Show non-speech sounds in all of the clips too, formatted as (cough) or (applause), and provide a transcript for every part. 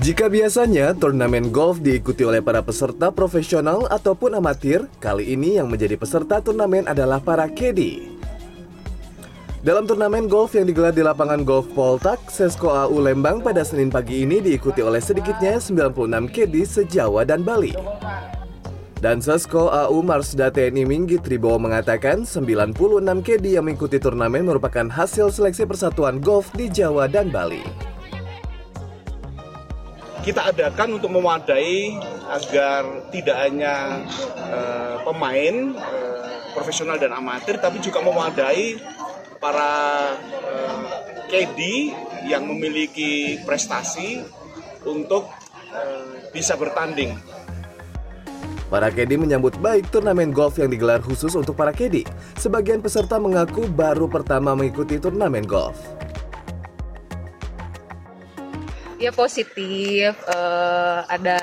Jika biasanya turnamen golf diikuti oleh para peserta profesional ataupun amatir, kali ini yang menjadi peserta turnamen adalah para caddy. Dalam turnamen golf yang digelar di lapangan golf Poltak, Sesko AU Lembang pada Senin pagi ini diikuti oleh sedikitnya 96 caddy se-Jawa dan Bali. Dan Sesko AU Marsda TNI Minggit Tribowo mengatakan 96 caddy yang mengikuti turnamen merupakan hasil seleksi persatuan golf di Jawa dan Bali kita adakan untuk memadai agar tidak hanya uh, pemain uh, profesional dan amatir, tapi juga memadai para uh, KD yang memiliki prestasi untuk uh, bisa bertanding. Para KD menyambut baik turnamen golf yang digelar khusus untuk para KD. Sebagian peserta mengaku baru pertama mengikuti turnamen golf ya positif uh, ada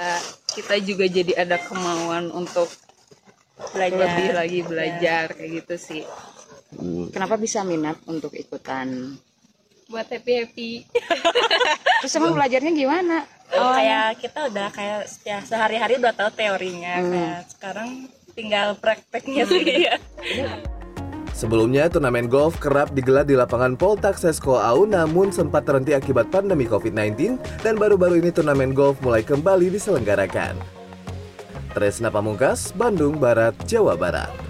kita juga jadi ada kemauan untuk belajar lebih lagi belajar ya. kayak gitu sih hmm. kenapa bisa minat untuk ikutan buat happy happy (laughs) terus emang belajarnya gimana oh, kayak kita udah kayak ya, sehari-hari udah tahu teorinya hmm. kayak sekarang tinggal prakteknya sih ya Sebelumnya, turnamen golf kerap digelar di lapangan Poltak Sesko Au namun sempat terhenti akibat pandemi COVID-19 dan baru-baru ini turnamen golf mulai kembali diselenggarakan. Tresna Pamungkas, Bandung Barat, Jawa Barat.